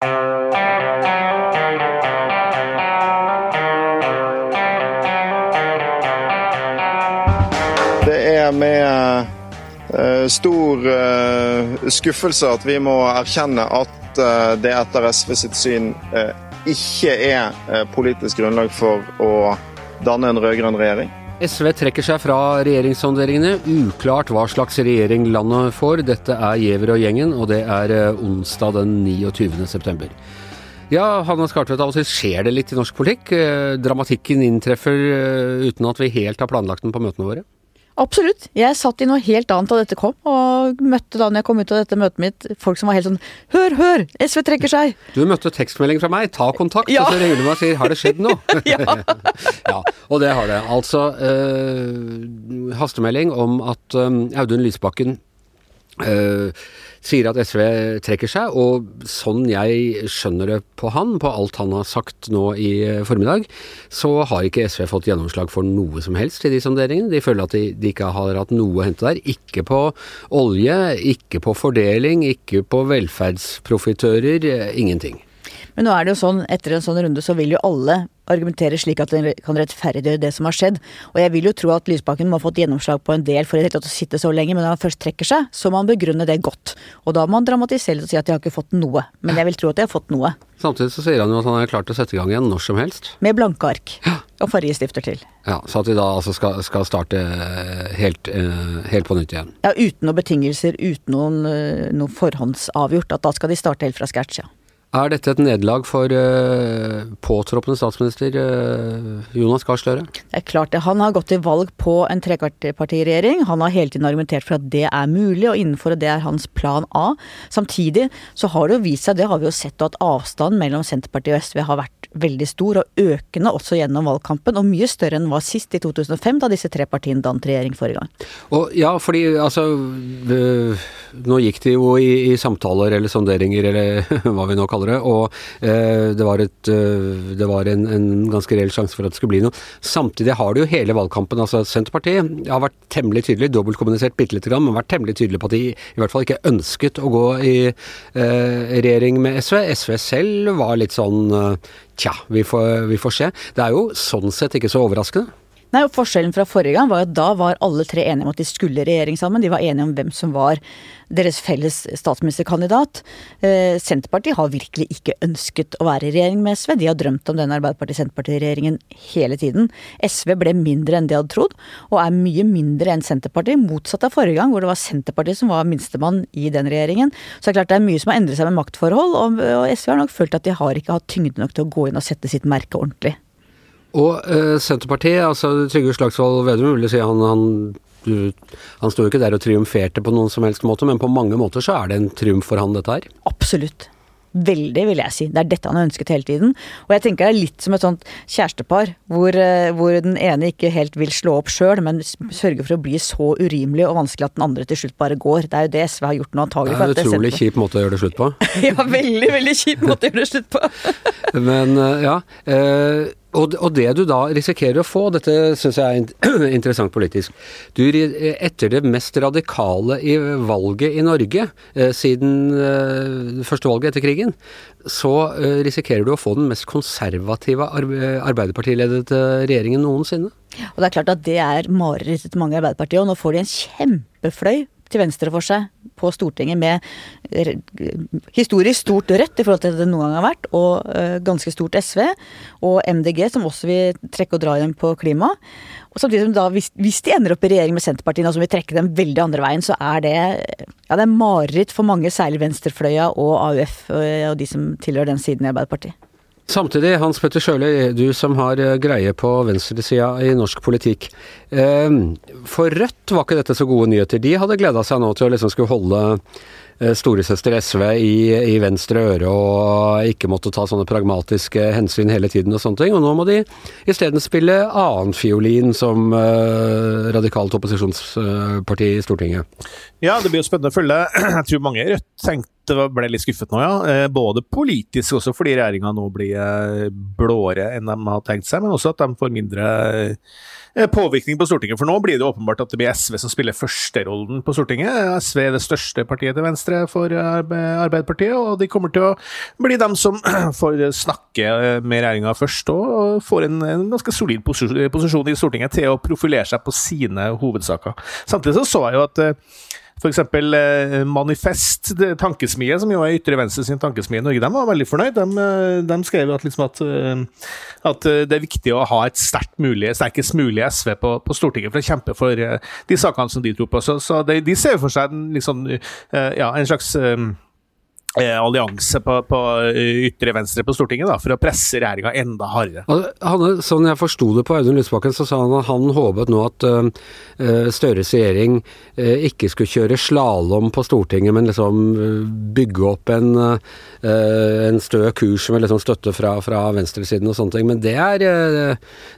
Det er med uh, stor uh, skuffelse at vi må erkjenne at uh, det etter SV sitt syn ikke er politisk grunnlag for å danne en rød-grønn regjering. SV trekker seg fra regjeringssonderingene. Uklart hva slags regjering landet får. Dette er Giæver og gjengen, og det er onsdag den 29. september. Ja, Hanna Skartvedt, av og til skjer det litt i norsk politikk. Dramatikken inntreffer uten at vi helt har planlagt den på møtene våre. Absolutt. Jeg satt i noe helt annet da dette kom, og møtte da når jeg kom ut av dette møtet mitt, folk som var helt sånn Hør, hør! SV trekker seg! Du møtte tekstmelding fra meg. Ta kontakt! Ja. Og så ringer du meg og sier Har det skjedd noe? ja. ja. Og det har det. Altså øh, hastemelding om at øh, Audun Lysbakken øh, sier at SV trekker seg, og sånn jeg skjønner det på han, på alt han har sagt nå i eh, formiddag, så har ikke SV fått gjennomslag for noe som helst i de sonderingene. De føler at de, de ikke har hatt noe å hente der. Ikke på olje, ikke på fordeling, ikke på velferdsprofitører, eh, ingenting. Men nå er det jo sånn, etter en sånn runde så vil jo alle argumentere slik at den kan rettferdiggjøre det som har skjedd. Og jeg vil jo tro at Lysbakken må ha fått gjennomslag på en del for å sitte så lenge, men når han først trekker seg, så må han begrunne det godt. Og da må han dramatisere og si at de har ikke fått noe. Men jeg vil tro at de har fått noe. Samtidig så sier han jo at han er klar til å sette i gang igjen når som helst. Med blanke ark. Ja. Og fargestifter til. Ja, Så at de da altså skal, skal starte helt, eh, helt, på nytt igjen. Ja, uten noen betingelser, uten noen, eh, noe forhåndsavgjort. At da skal de starte helt fra scratch, ja. Er dette et nederlag for uh, påtroppende statsminister uh, Jonas Gahr Støre? Det er klart det. Han har gått til valg på en trekvartpartiregjering. Han har hele tiden argumentert for at det er mulig, og innenfor det er hans plan A. Samtidig så har det jo vist seg, det har vi jo sett, at avstanden mellom Senterpartiet og SV har vært veldig stor, og økende også gjennom valgkampen. Og mye større enn den var sist, i 2005, da disse tre partiene dannet regjering forrige gang. Og ja, fordi altså øh, Nå gikk det jo i, i, samtaler eller sonderinger eller hva vi nå kaller det, og eh, det var, et, øh, det var en, en, ganske reell sjanse for at det skulle bli noe. Samtidig har det jo hele valgkampen, altså Senterpartiet har vært temmelig tydelig, dobbeltkommunisert bitte lite grann, men vært temmelig tydelig på at de i hvert fall ikke ønsket å gå i regjering med SV. SV selv var litt sånn Tja, vi får, vi får se. Det er jo sånn sett ikke så overraskende. Nei, og Forskjellen fra forrige gang var at da var alle tre enige om at de skulle regjering sammen. De var enige om hvem som var deres felles statsministerkandidat. Eh, Senterpartiet har virkelig ikke ønsket å være i regjering med SV. De har drømt om den Arbeiderparti-Senterparti-regjeringen hele tiden. SV ble mindre enn de hadde trodd, og er mye mindre enn Senterpartiet. Motsatt av forrige gang, hvor det var Senterpartiet som var minstemann i den regjeringen. Så det er klart det er mye som har endret seg med maktforhold, og, og SV har nok følt at de har ikke hatt tyngde nok til å gå inn og sette sitt merke ordentlig. Og eh, Senterpartiet, altså Trygve Slagsvold Vedum vil si han, han, han sto jo ikke der og triumferte på noen som helst måte, men på mange måter så er det en triumf for han, dette her? Absolutt. Veldig, vil jeg si. Det er dette han har ønsket hele tiden. Og jeg tenker det er litt som et sånt kjærestepar, hvor, eh, hvor den ene ikke helt vil slå opp sjøl, men sørger for å bli så urimelig og vanskelig at den andre til slutt bare går. Det er jo det SV har gjort nå, antagelig. Det er en utrolig kjip måte å gjøre det slutt på. ja, veldig, veldig kjip måte å gjøre det slutt på. men eh, ja. Eh, og, og, det du da risikerer å få, dette syns jeg er interessant politisk du, Etter det mest radikale i valget i Norge eh, siden eh, første valget etter krigen, så eh, risikerer du å få den mest konservative Arbeiderpartiledede regjeringen noensinne. Og det er klart at det er marerittet til mange i Arbeiderpartiet, og nå får de en kjempefløy til venstre for seg på Stortinget med historisk stort Rødt i forhold til det det noen gang har vært, og uh, ganske stort SV, og MDG, som også vil trekke og dra igjen på klima. Og samtidig som da, hvis, hvis, de ender opp i regjering med Senterpartiet, som vil trekke dem veldig andre veien, så er det ja, det er mareritt for mange, særlig venstrefløya og AUF og de som tilhører den siden i Arbeiderpartiet. Samtidig, Hans Petter Sjøli, du som har eh, greie på venstresida i norsk politikk. Eh, for Rødt var ikke dette så gode nyheter. De hadde gleda seg nå til å liksom skulle holde storesøster SV i, i, venstre øre og ikke måtte ta sånne pragmatiske hensyn hele tiden og sånne ting. Og nå må de isteden spille annenfiolin som uh, radikalt opposisjonsparti i Stortinget. Ja, det blir jo spennende å følge. Jeg tror mange i Rødt tenkte ble litt skuffet nå, ja. Både politisk også fordi regjeringa nå blir blåere enn de har tenkt seg, men også at de får mindre påvirkning på Stortinget. For nå blir det åpenbart at det blir SV som spiller førsterollen på Stortinget. SV er det største partiet til venstre for Arbeiderpartiet, og de kommer til å bli dem som får snakke med regjeringa først og får en, en ganske solid posisjon i Stortinget til å profilere seg på sine hovedsaker. Samtidig så, så jeg jo at F.eks. Eh, Manifest, tankesmie, som jo er ytre venstre sin tankesmie i Norge, de var veldig fornøyd. De, eh, de skrev at, liksom at, eh, at, det er viktig å ha et sterkt mulig, sterkest mulig SV på, på, Stortinget for å kjempe for de sakene som de tror på. Så, så de, de, ser for seg en, liksom, ja, en slags Eh, allianse på, på, ytre venstre på Stortinget da, for å presse regjeringa enda hardere. Han, sånn jeg forsto det på Audun Lysbakken, så sa han at han håpet nå at uh, Støres regjering uh, ikke skulle kjøre slalåm på Stortinget, men liksom bygge opp en, uh, en stø kurs med liksom støtte fra, fra venstresiden og sånne ting. Men det er,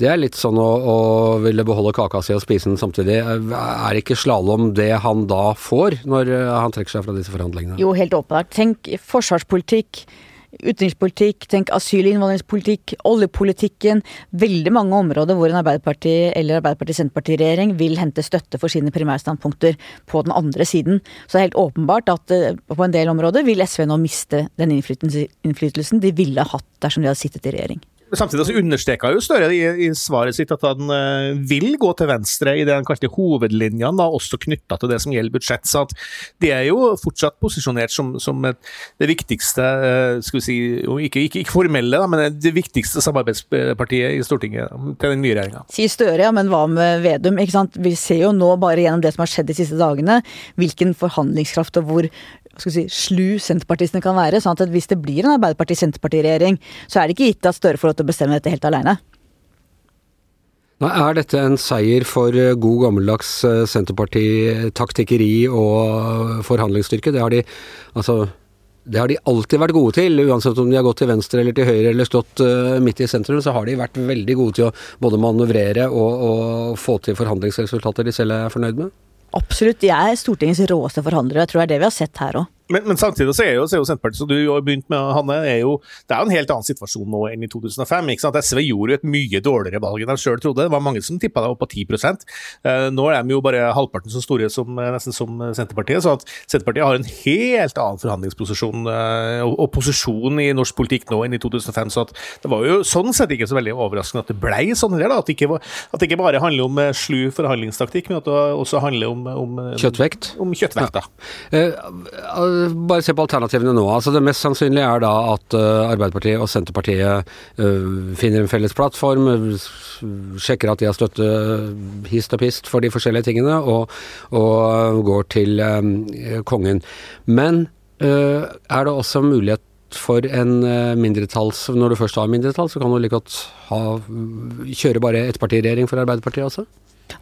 det er litt sånn å, å, ville beholde kaka si og spise den samtidig. Er ikke slalåm det han da får, når han trekker seg fra disse forhandlingene? Jo, helt åpenbart. Tenk tenk forsvarspolitikk, utenrikspolitikk, tenk asyl- og innvandringspolitikk, oljepolitikken. Veldig mange områder hvor en Arbeiderparti- eller Arbeiderparti-Senterparti-regjering vil hente støtte for sine primærstandpunkter på den andre siden. Så det er helt åpenbart at eh, på en del områder vil SV nå miste den innflytelsen de ville hatt dersom de hadde sittet i regjering. Samtidig så understreka jo Støre i, i, svaret sitt at han uh, vil gå til venstre i det han kalte hovedlinjene, også knytta til det som gjelder budsjett. Så at det er jo fortsatt posisjonert som, som det viktigste, uh, skal vi si, ikke, ikke, ikke, formelle, da, men det viktigste samarbeidspartiet i Stortinget til den nye regjeringa. Sier Støre, ja, men hva med Vedum? ikke sant? Vi ser jo nå bare gjennom det som har skjedd de siste dagene, hvilken forhandlingskraft og hvor skal si, slu senterpartistene kan være. sånn at hvis det blir en Arbeiderparti-Senterparti-regjering, så er det ikke gitt at Støre får lov til å bestemme dette helt aleine. Er dette en seier for eh, god gammeldags eh, Senterparti-taktikkeri og forhandlingsstyrke? Det har, de, altså, det har de alltid vært gode til, uansett om de har gått til venstre eller til høyre eller stått uh, midt i sentrum, så har de vært veldig gode til å både manøvrere og, og få til forhandlingsresultater de selv er fornøyd med? Absolutt. De er Stortingets råeste forhandlere. Jeg tror det er det vi har sett her òg. Men, men, samtidig så er jo, så er jo Senterpartiet, som du har begynt med, Hanne, er jo, det er jo en helt annen situasjon nå enn i 2005. ikke sant? SV gjorde jo et mye dårligere valg enn de sjøl trodde. Det var mange som tippa det opp på 10 uh, Nå er de jo bare halvparten så store som, eh, nesten som Senterpartiet. Så at Senterpartiet har en helt annen forhandlingsposisjon uh, og, og, posisjon i norsk politikk nå enn i 2005. Så at det var jo sånn sett ikke så veldig overraskende at det ble sånn heller. At, ikke, at det ikke bare handler om slu forhandlingstaktikk, men at det også handler om, om Kjøttvekt? Om kjøttvekt, ja. Uh, bare se på alternativene nå. Altså Det mest sannsynlige er da at uh, Arbeiderpartiet og Senterpartiet uh, finner en felles plattform, sjekker at de har støtte hist og pist for de forskjellige tingene, og, og går til kongen. Men er det også mulighet for en mindretalls Når du først har mindretall, så kan du like godt ha, kjøre bare ettpartiregjering for Arbeiderpartiet også?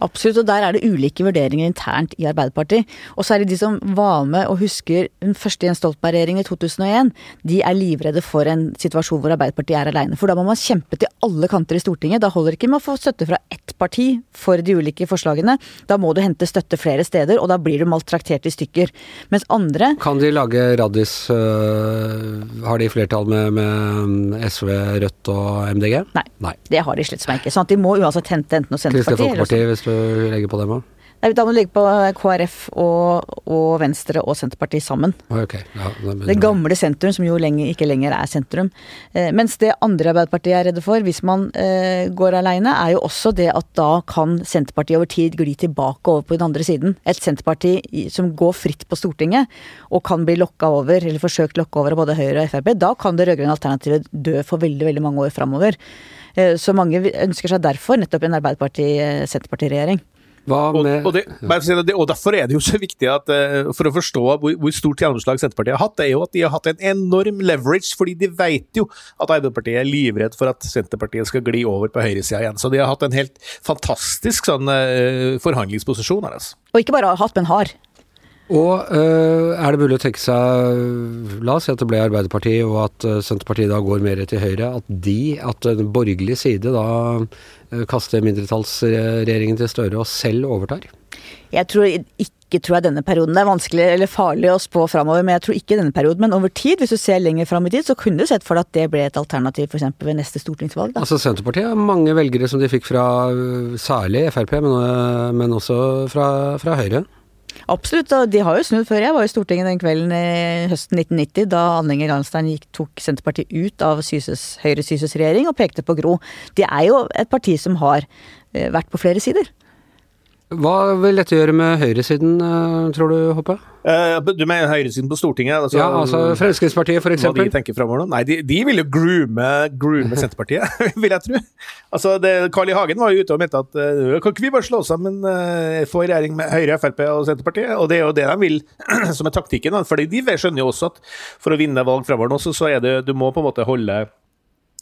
Absolutt, og der er det ulike vurderinger internt i Arbeiderpartiet. Og så det de som var med og husker den første Jens Stoltenberg-regjeringen i 2001. De er livredde for en situasjon hvor Arbeiderpartiet er aleine. For da må man kjempe til alle kanter i Stortinget. Da holder det ikke med å få støtte fra ett parti for de ulike forslagene. Da må du hente støtte flere steder, og da blir du maltraktert i stykker. Mens andre Kan de lage Raddis øh, Har de flertall med, med, SV, Rødt og MDG? Nei, Nei. det har de slett ikke. Sånn at de må uansett hente enten noe Senterparti eller hvis du legger på dem òg? Nei, Da må du legge på KrF og, og Venstre og Senterpartiet sammen. Okay. Ja, det gamle sentrum, som jo lenge, ikke lenger er sentrum. Eh, mens det andre Arbeiderpartiet er redde for, hvis man eh, går aleine, er jo også det at da kan Senterpartiet over tid gli tilbake over på den andre siden. Et Senterparti som går fritt på Stortinget, og kan bli lokka over, eller forsøkt lokka over av både Høyre og Frp. Da kan det rød-grønne alternativet dø for veldig, veldig mange år framover. Eh, så mange ønsker seg derfor nettopp en Arbeiderparti-Senterparti-regjering. Og, og, det, og, derfor er det jo så viktig at uh, for å forstå hvor, hvor stort gjennomslag Senterpartiet har hatt, det er jo at de har hatt en enorm leverage, fordi de vet jo at Arbeiderpartiet er livredd for at Senterpartiet skal gli over på høyresida igjen. Så de har hatt en helt fantastisk sånn uh, forhandlingsposisjon her. Altså. Og ikke bare har hatt, men har. Og øh, er det mulig å tenke seg, la oss si at det ble Arbeiderpartiet, og at uh, Senterpartiet da går mer til høyre, at de, at den borgerlige side da uh, kaster mindretallsregjeringen til Støre og selv overtar? Jeg tror ikke ikke, tror jeg, denne perioden. Det er vanskelig eller farlig å spå framover, men jeg tror ikke denne perioden. Men over tid, hvis du ser lenger fram i tid, så kunne du sett for deg at det ble et alternativ f.eks. ved neste stortingsvalg. Da. Altså Senterpartiet har mange velgere som de fikk fra særlig Frp, men, men også fra, fra Høyre. Absolutt, og de har jo snudd før. Jeg var i Stortinget den kvelden i høsten 1990 da Anne Inger Lahnstein tok Senterpartiet ut av Syses, Høyre Syses regjering og pekte på Gro. De er jo et parti som har eh, vært på flere sider. Hva vil dette gjøre med høyresiden, eh, tror du, Hoppe? Uh, du mener høyresiden på Stortinget? Altså, ja, altså Fremskrittspartiet, f.eks. Hva de tenker fremover nå? Nei, de, de vil jo groome, groome Senterpartiet, vil jeg tro. Altså, det, Carl I. Hagen var jo ute og mente at uh, kan ikke vi bare slå sammen, uh, få regjering med Høyre, Frp og Senterpartiet? Og det er jo det de vil, som er taktikken. For de skjønner jo også at for å vinne valg fremover nå, så, så er det du må på en måte holde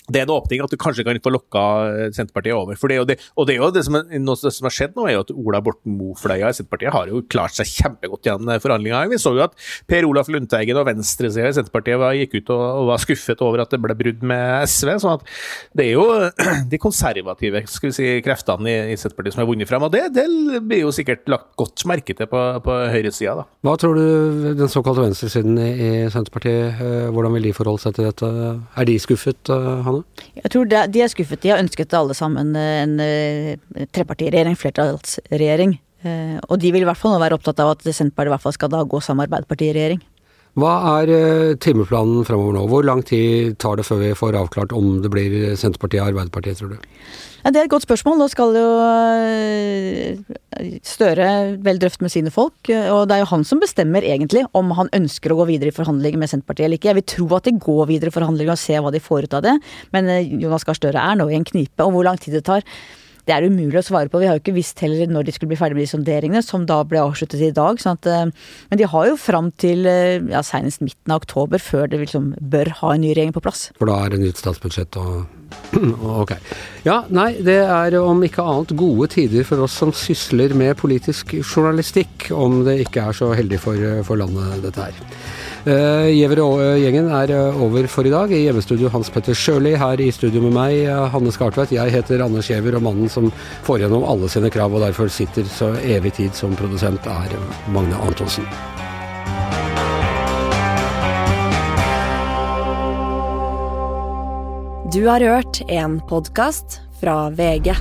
det er en åpning at du kanskje kan få lokka eh, Senterpartiet over. For det er det, og det er jo det som, noe som har skjedd nå, er jo at Ola Borten Moe-fløya i Senterpartiet har jo klart seg kjempegodt gjennom forhandlinga. Vi så jo at Per Olaf Lundteigen og venstresida i Senterpartiet var, gikk ut og, og, var skuffet over at det ble brudd med SV. sånn at det er jo de konservative skal vi si, kreftene i, i Senterpartiet som har vunnet frem. Og det, det, blir jo sikkert lagt godt merke til på, på høyresida. Hva tror du den såkalte venstresiden i, i Senterpartiet, eh, hvordan vil de forholde seg til dette? Er de skuffet, eh, Hanne? Jeg tror de, de er skuffet. De har ønsket alle sammen en, en trepartiregjering, flertallsregjering. Eh, og de vil i hvert fall nå være opptatt av at Senterpartiet i hvert fall skal da gå sammen med Arbeiderpartiet i regjering. Hva er uh, timeplanen fremover nå? Hvor lang tid tar det før vi får avklart om det blir Senterpartiet og Arbeiderpartiet, tror du? Ja, det er et godt spørsmål. Nå skal jo eh, Støre vel drøfte med sine folk. Og det er jo han som bestemmer egentlig om han ønsker å gå videre i forhandlinger med Senterpartiet eller ikke. Jeg vil tro at de går videre i forhandlinger og ser hva de får ut av det. Men eh, Jonas Gahr Støre er nå i en knipe. Og hvor lang tid det tar, det er umulig å svare på. Vi har jo ikke visst heller når de skulle bli ferdig med de sonderingene, som da ble avsluttet i dag. Sånn at, eh, men de har jo fram til ja, senest midten av oktober før det liksom bør ha en ny regjering på plass. For da er det nytt statsbudsjett og Ok. Ja, nei, det er om ikke annet gode tider for oss som sysler med politisk journalistikk, om det ikke er så heldig for, for landet, dette her. Uh, Gjever-gjengen er eh, over for i dag. I hjemmestudio Hans Petter Sjøli, her i studio med meg, eh, Hanne Skartveit. Jeg heter Anders Gjever, og mannen som får gjennom alle sine krav og derfor sitter så evig tid som produsent, er Magne Antonsen. Du har hørt en podkast fra VG.